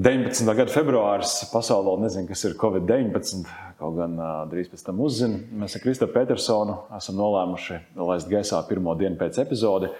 19. gada februāris. Pasaulē vēl nezinu, kas ir Covid-19. Kaut gan uh, drīz pēc tam uzzina. Mēs ar Kristofru Petersonu esam nolēmuši laist gaisā pirmo dienu pēc epizode.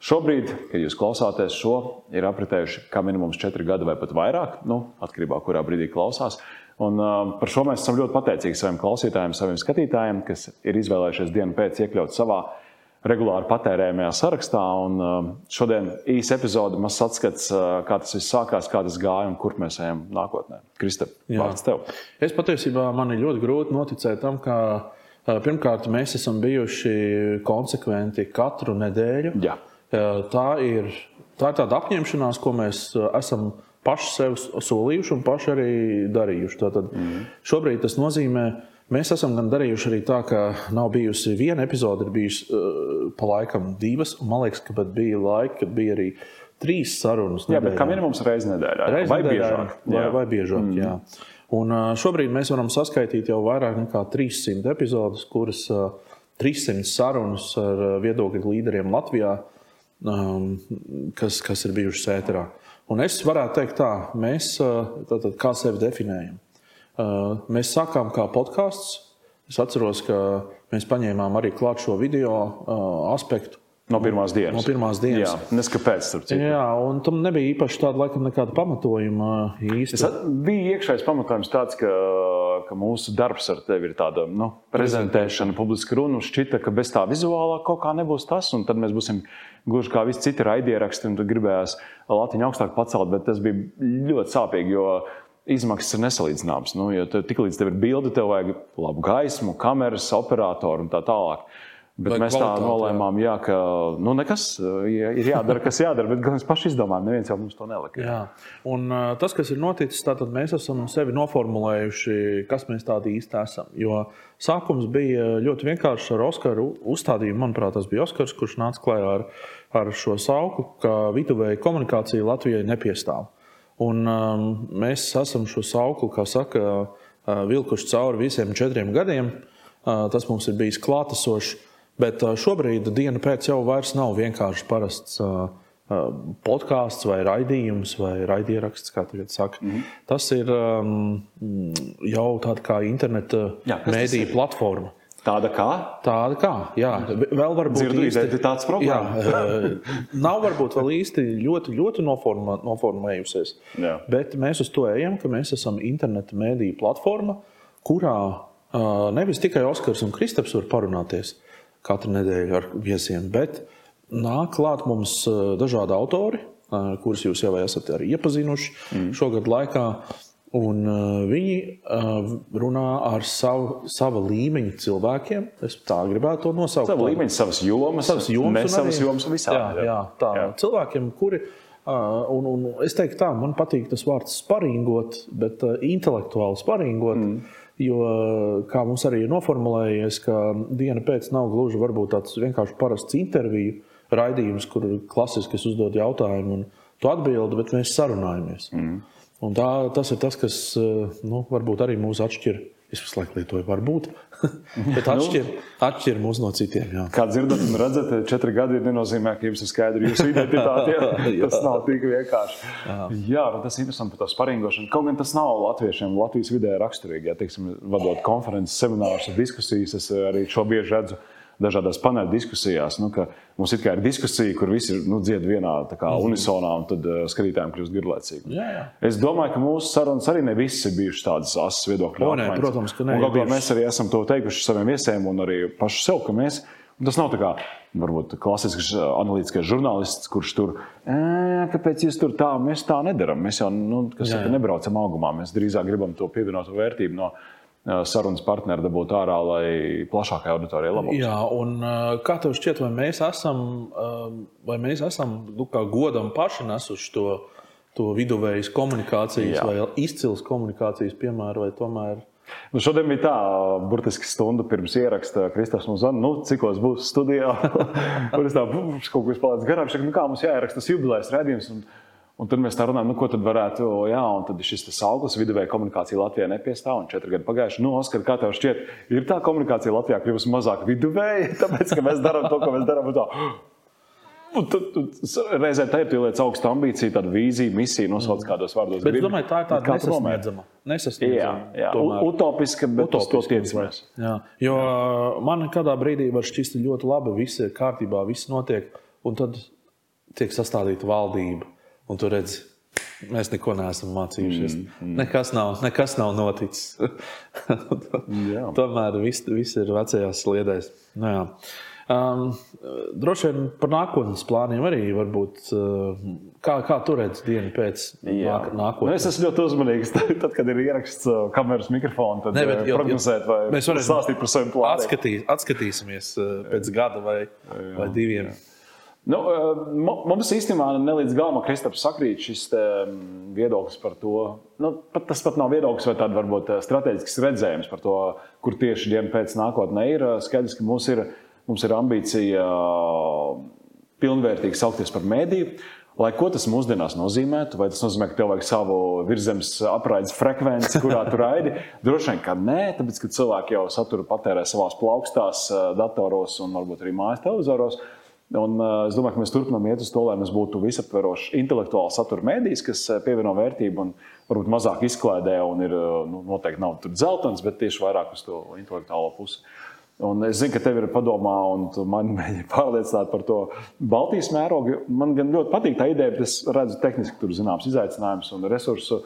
Šobrīd, kad jūs klausāties šo, ir apritējuši kā minimums četri gadi vai pat vairāk, nu, atkarībā no kurā brīdī klausās. Un, uh, par šo mēs esam ļoti pateicīgi saviem klausītājiem, saviem skatītājiem, kas ir izvēlējušies dienu pēc iekļaut savā regulāri patērējamajā sarakstā. Un, uh, šodien īsa epizode, mazs atskats, uh, kā tas viss sākās, kā tas gāja un kur mēs ejam nākotnē. Kristap, vārds tev. Es patiesībā man ir ļoti grūti noticēt tam, ka pirmkārt mēs esam bijuši konsekventi katru nedēļu. Jā. Tā ir, tā ir tāda apņemšanās, ko mēs esam paši sev solījuši un paši arī darījuši. Tātad mm. Šobrīd tas nozīmē, mēs esam gan darījuši arī tā, ka nav bijusi viena epizode, ir bijusi uh, pa laikam divas. Man liekas, ka bija laiki, kad bija arī trīs sarunas. Jā, bet kā minimums reizes nedēļā. Reiz vai nedēļā, biežāk. Vai, vai biežāk mm. jā. Un uh, šobrīd mēs varam saskaitīt jau vairāk nekā 300 epizodes, kuras uh, 300 sarunas ar viedokļu līderiem Latvijā, um, kas, kas ir bijušas ēterā. Un es varētu teikt, tā, mēs tātad, kā sevi definējam. Mēs sākām kā podkāsts. Es atceros, ka mēs paņēmām arī klāt šo video aspektu. No pirmās dienas. No pirmās dienas. Jā, neskapēc. Jā, un tam nebija īpaši tāda, laikam, nekāda pamatojuma īsti. Es bija iekšējais pamatojums tāds, ka, ka mūsu darbs ar tevi ir tāda nu, prezentēšana, publiska runa. Šķita, ka bez tā vizuālā kaut kā nebūs tas, un tad mēs būsim gluži kā visi citi raidieraksti, un tad gribējās Latviju augstāk pacelt, bet tas bija ļoti sāpīgi, jo izmaksas ir nesalīdzināmas. Nu, jo tiklīdz tev ir bilde, tev vajag labu gaismu, kameras, operatoru un tā tālāk. Bet Vai mēs tā nolēmām, jā, ka nu, nekas ir jādara, kas jādara, bet gan mēs paši izdomājām. Neviens jau mums to nelika. Jā. Un, tas, kas ir noticis, tātad mēs esam sevi noformulējuši, kas mēs tādi īsti esam. Jo sākums bija ļoti vienkāršs ar Oskaru uzstādījumu. Manuprāt, tas bija Oskars, kurš nāca klajā ar, ar šo sauku, ka viduvēja komunikācija Latvijai nepiestāv. Un, um, mēs esam šo sauklu, kā saka, uh, vilkuši cauri visiem četriem gadiem. Uh, tas mums ir bijis klātesošs. Bet šobrīd diena pēc jau vairs nav vienkārši parasts podkāsts vai raidījums vai raidieraksts, kā tagad saka. Mm -hmm. Tas ir um, jau tāda kā interneta mēdīņu platforma. Tāda kā? Tāda kā, jā. Vēl varbūt Dzirdu, īsti tāds problēma. Jā, nav varbūt vēl īsti ļoti, ļoti noformā, noformējusies. Jā. Bet mēs uz to ejam, ka mēs esam interneta mēdīņu platforma, kurā nevis tikai Oskars un Kristaps var parunāties, katru nedēļu ar viesiem. Bet nāk klāt mums eh, dažādi autori, eh, kurus jūs jau esat arī iepazinuši mm. šogad laikā. Un uh, viņi uh, runā ar savu, savu līmeņu cilvēkiem. Es tā gribētu to nosaukt. Savu līmeņu, savas jomas, savas jomas, ne savas jomas visādi. Jā, jā, tā. Jā. Cilvēkiem, kuri, uh, un, un es teiktu tā, man patīk tas vārds sparingot, bet uh, intelektuāli sparingot. Mm. Jo, kā mums arī ir noformulējies, ka diena pēc nav gluži tāds vienkārši parasts interviju raidījums, kur klasiski es uzdodu jautājumu un tu atbildi, bet mēs sarunājamies. Mm. Un tā, tas ir tas, kas nu, varbūt arī mūs atšķiras Es visu laiku lietoju, varbūt. Bet atšķir, nu, atšķir mūs no citiem. Jā. Kā dzirdat, un redzat, četri gadi nenozīmē, ka jums ir skaidra jūsu identitāte. tas nav tik vienkārši. Jā, jā tas ir interesanti par to sparingošanu. Kaut gan tas nav latviešiem, Latvijas vidē raksturīgi. Ja, teiksim, vadot konferences, seminārus, diskusijas, es arī šo bieži redzu dažādās paneļa diskusijās. Nu, mums ir diskusija, kur visi nu, dzied vienā kā, mm. unisonā, un tad uh, skatītājiem kļūst garlaicīgi. Jā, jā. Es domāju, ka mūsu sarunas arī ne visas ir bijušas tādas asas viedokļu apmaiņas. Protams, ka nē. Mēs arī esam to teikuši saviem viesiem un arī pašu sev, ka mēs. Tas nav tā kā varbūt, klasisks analītiskais žurnālists, kurš tur kāpēc jūs tur tā, mēs tā nedarām. Mēs jau nu, saka, nebraucam augumā, mēs drīzāk gribam to pievienoto vērtību no sarunas partneri dabūt ārā, lai plašākai auditorijai labāk. Jā, un kā tev šķiet, vai mēs esam, vai mēs esam nu, godam paši nesuši to, to viduvējas komunikācijas Jā. vai izcils komunikācijas piemēru, vai tomēr? Nu, šodien bija tā, burtiski stunda pirms ieraksta. Kristofers mums zvanīja, nu, cikos būs studijā. Tur es tā, kaut ko palicis garām. Šak, nu, kā mums jāieraksta tas jubilejas redzējums. Un, Un tad mēs tā runājam, nu, ko tad varētu, jā, un tad šis augsts viduvēja komunikācija Latvijā nepiestāv, un četri gadi pagājuši. Nu, Oskar, kā tev šķiet, ir tā komunikācija Latvijā kļuvusi mazāk viduvēja, tāpēc, ka mēs darām to, ko mēs darām. Un tad, tad reizē tā ir pieliec augstu ambīciju, tādu vīziju, misiju, nosauc kādos vārdos. Bet domāju, tā ir tāda tu nomēri? nesasniedzama. Jā, nesasniedzama jā. tomēr. Utopiska, bet uz to tiecamies. Jo man kādā brīdī var šķist ļoti labi, viss ir kārtībā, viss notiek, un tad tiek sastādīta valdība, un tu redzi, mēs neko neesam mācījušies. Mm, mm. Nekas, nav, nekas nav noticis. Jā. Tomēr viss, viss ir vecajās sliedēs. Nu, jā. um, droši vien par nākotnes plāniem arī varbūt. Uh, kā, kā tu redzi dienu pēc nāk, Nu, nākotnes? es esmu ļoti uzmanīgs. Tad, kad ir ieraksts uh, kameras mikrofona, tad Ne, bet eh, jau- prognozēt, vai mēs varēsim stāstīt par saviem plāniem. Atskatīs, atskatīsimies uh, pēc gada vai, vai diviem. Nu, eh, mu- mums īstenībā nelīdz galam Kristaps sakrīt šis mm, viedoklis par to. Nu, pat, tas pat nav viedoklis vai tāds varbūt eh, strateģisks redzējums par to, kur tieši diena pēc nākotnē ir. Eh, Skaidrs, ka mums ir, mums ir ambīcija pilnvērtīgi saukties par mēdīju. Lai ko tas mūsdienās nozīmētu, vai tas nozīmē, ka tev vajag savu virsmas apraides frekvenci, kurā tu raidi? Droši vien, ka nē, tāpēc, ka cilvēki jau saturu patērē savās plaukstās, datoros un varbūt arī mājas televizoros. Un, uh, es domāju, ka mēs turpinām iet uz to, lai mums būtu visaptverošs intelektuāls satura mēdījis, kas uh, pievieno vērtību un varbūt mazāk izklaidē. Un ir, uh, nu, noteikti nav dzeltens, bet tieši vairāk uz to intelektuālo pusi. Un es zinu, ka tev ir padomā, un tu man mēģini pārliecināt par to Baltijas mērogu. Man gan ļoti patīk tā ideja, bet es redzu tehniski tur zināms izaicinājums un resursu.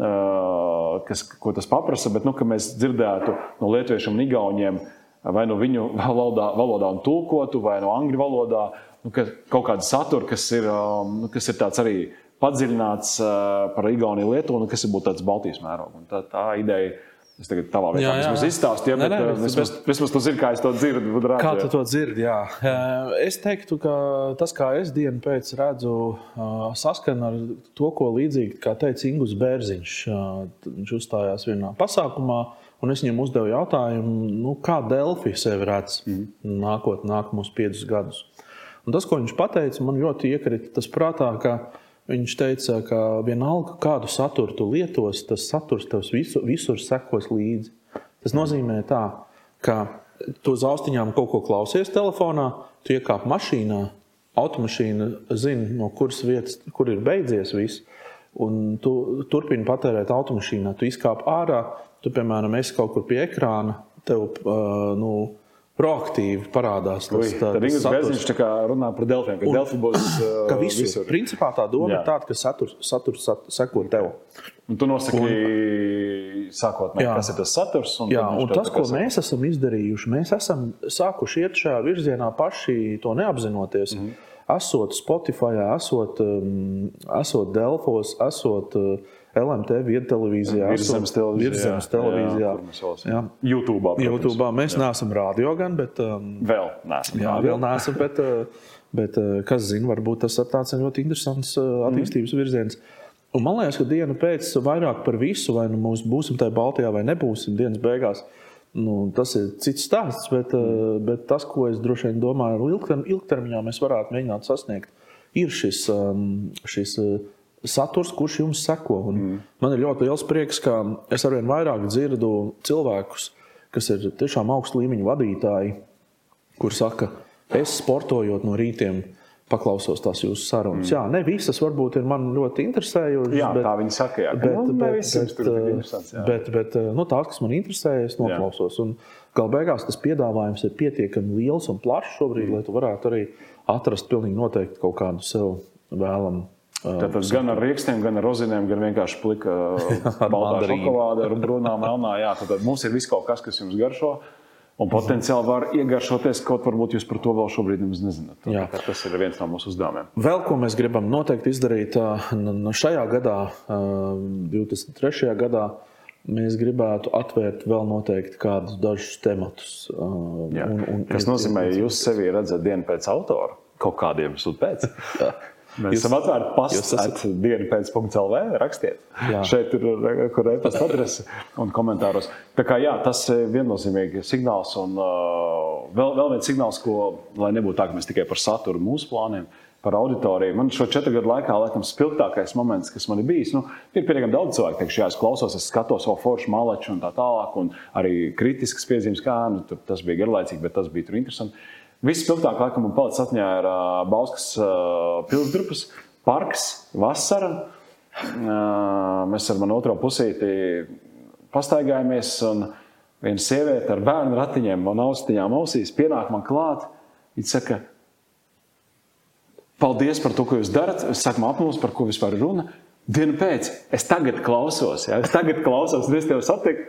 uh, Kas, ko tas prasa, bet nu, ka mēs dzirdētu no lietuviešiem un igauniem, vai no viņu valodā, valodā un tulkotu, vai no angļu valodā, nu, ka kaut kāda satura, kas ir, um, nu, kas ir tāds arī padziļināts uh, par Igauniju lietu, un kas ir būt tāds Baltijas mērogs. Tā, tā ideja, es tagad jā, vismaz jā. izstāstīju, Nē, bet uh, bet- vismaz, vismaz tu zini, kā es to dzirdu. redzu, Kā tu to dzirdi? Jā. Eh, Es teiktu, ka tas, kā es dienu pēc redzu, saskan ar to, ko līdzīgi, kā teica Ingūns Bērziņš. Viņš uzstājās vienā pasākumā, un es viņam uzdevu jautājumu, nu, kā Delfi sevi redz nākotnē, nākamos piecus gadus. Un tas, ko viņš teica, man ļoti iekrita tas prātā, ka viņš teica, ka vienalga, kādu saturu tu lietos, tas saturs tev visu, visur sekos līdzi. Tas nozīmē, tā, ka tu uz austiņām kaut ko klausies telefonā, tu iekāp mašīnā, automašīna zina, no kuras vietas, kur ir beidzies viss. Un tu turpini patērēt automašīnā, tu izkāp ārā, tu, piemēram, esi kaut kur pie ekrāna, tev uh, nu, proaktīvi parādās tas, saturs. Bērziņš tā kā runā par Delfiem, ka Delfi būs uh, Ka visur. visur. Principā tā doma Jā. ir tāda, ka saturs, saturs sat, seko tev. Un tu nosaki sākotnēji, Jā. kas ir tas saturs. Un Jā, viņš un tas, ko saka. mēs esam izdarījuši, mēs esam sākuši iet šajā virzienā paši to neapzinoties. Mm -hmm. Esot Spotify, esot, um, esot Delfos, esot uh, LMT viedtelevīzijā, Virszemes televīzijā. Virszemes televīzijā. Jā? Jā. YouTube. YouTube mēs neesam rādio gan, bet um, Vēl neesam. Jā, vēl neesam, bet, uh, bet uh, kas zina, varbūt tas ir tāds ļoti interesants uh, attīstības virziens. Un man liekas, ka diena pēc vairāk par visu, vai nu mēs būsim tajā Baltijā vai nebūsim dienas beigās. Nu, tas ir cits stāsts, bet, uh, bet tas, ko es droši vien domāju, ir ilgterm, ilgtermiņā mēs varētu mēģināt sasniegt, ir šis, um, šis saturs, kurš jums seko. Un mm. Man ir ļoti liels prieks, ka es arvien vairāk dzirdu cilvēkus, kas ir tiešām augstu līmeņu vadītāji, kur saka, es sportojot no rītiem, paklausos tās jūsu sarunas. Mm. Jā, ne visas varbūt ir man ļoti interesējušas. Jā, bet, tā viņi saka, jā. Bet, nu, bet, bet, tur ir eh, interesants, jā. bet, bet eh, nu, tās, kas man interesē, es noklausos. Galu beigās tas piedāvājums ir pietiekami liels un plašs šobrīd, mm. lai tu varētu arī atrast pilnīgi noteikti kaut kādu sev vēlamu. Tātad gan ar rīkstiem, gan ar rozinēm, gan vienkārši plika baltā mandarīnu. šokolāde, ar brūnām melnā. Jā, tad mums ir viss kaut kas, kas jums garšo. Un potenciāli var iegaršoties, kaut varbūt jūs par to vēl šobrīd nezināt. Tā Tas ir viens no mūsu uzdevumiem. Vēl ko mēs gribam noteikti izdarīt ā, n- n- šajā gadā, ā, 23. gadā, mēs gribētu atvērt vēl noteikti kādus dažus tematus. Jā. un- un- Kas nozīmē, ka jūs sevi redzat dienu pēc autora, kaut kādiem. Jā. Mēs Jūs- esam atvērti pastu, esat- dienu pēc CELV. Rakstiet, Jā. šeit ir re- kur e-pasta adrese un komentāros. Tā kā jā, tas ir viennozīmīgi signāls. Un uh, vēl, vēl viens signāls, ko, lai nebūtu tā, ka mēs tikai par saturu mūsu plāniem. Par auditoriju. Man šo četru gadu laikā, laikam, spilgtākais moments, kas man ir bijis, nu, ir pietiekami daudz cilvēku, teikšu, jā, es klausos, es skatos savu foršu maleču un tā tālāk, un arī kritiskas piezīmes, kā nu, tas bija garlaicīgi, bet tas bija interesanti. Vispilgtāk, laikam, man palicis atmiņā ir uh, Bauskas uh, pilsdrupas parks, vasara. Uh, mēs ar manu otro pusīti pastaigājāmies, un viena sieviete ar bērnu ratiņiem un austiņām ausīs pienāk man klāt. Viņa saka, paldies par to, ko jūs darat. Es saku, apmūs, par ko vispār ir runa. Dienu pēc, es tagad klausos, ja? es tagad klausos, un es tevi satiku,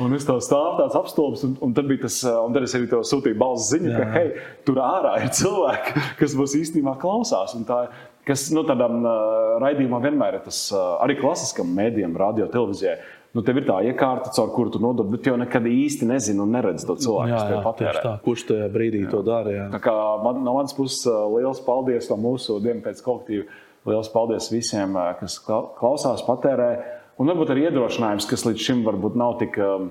un es tev stāvu tāds apstulbs, un, un tad bija tas, un tad es arī tev sūtīju balss ziņu, ka, hei, tur ārā ir cilvēki, kas mūs īstenībā klausās, un tā, kas, nu, tādam uh, raidījumam vienmēr ir tas, uh, arī klasiskam mēdījam, radio, televīzijai, nu, tev ir tā iekārta, caur kuru tu nodod, bet jau nekad īsti nezini un neredzi to cilvēku, jā, jā, tieši tā. Kurš tajā brīdī jā. to dara? Jā. Tā kā man, no manas puses liels paldies no mūsu dienu pēc kolektīva Lielas paldies visiem, kas klausās, patērē. Un varbūt arī iedrošinājums, kas līdz šim varbūt nav tik uh,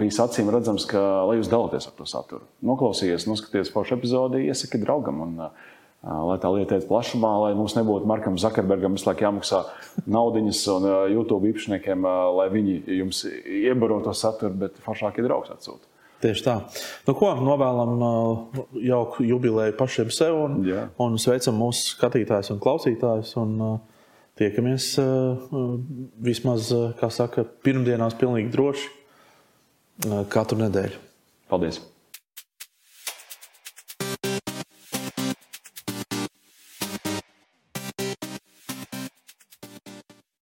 bijis acīm redzams, ka, lai jūs dalāties ar to saturu. Noklausīties, noskatieties pašu epizodi, iesaki draugam. Un, uh, lai tā lieta iet plašumā, lai mums nebūtu Markam Zakarbergam visu laiku jāmaksā naudiņas un YouTube īpašniekiem, lai viņi jums iebaro to saturu, bet foršāk ir draugs atsūtīt. Tieši tā. Nu, ko novēlam uh, jauku jubileju pašiem sev un, Jā. un sveicam mūsu skatītājus un klausītājus. Un, uh, tiekamies uh, vismaz, kā saka, pirmdienās pilnīgi droši katru nedēļu. Paldies!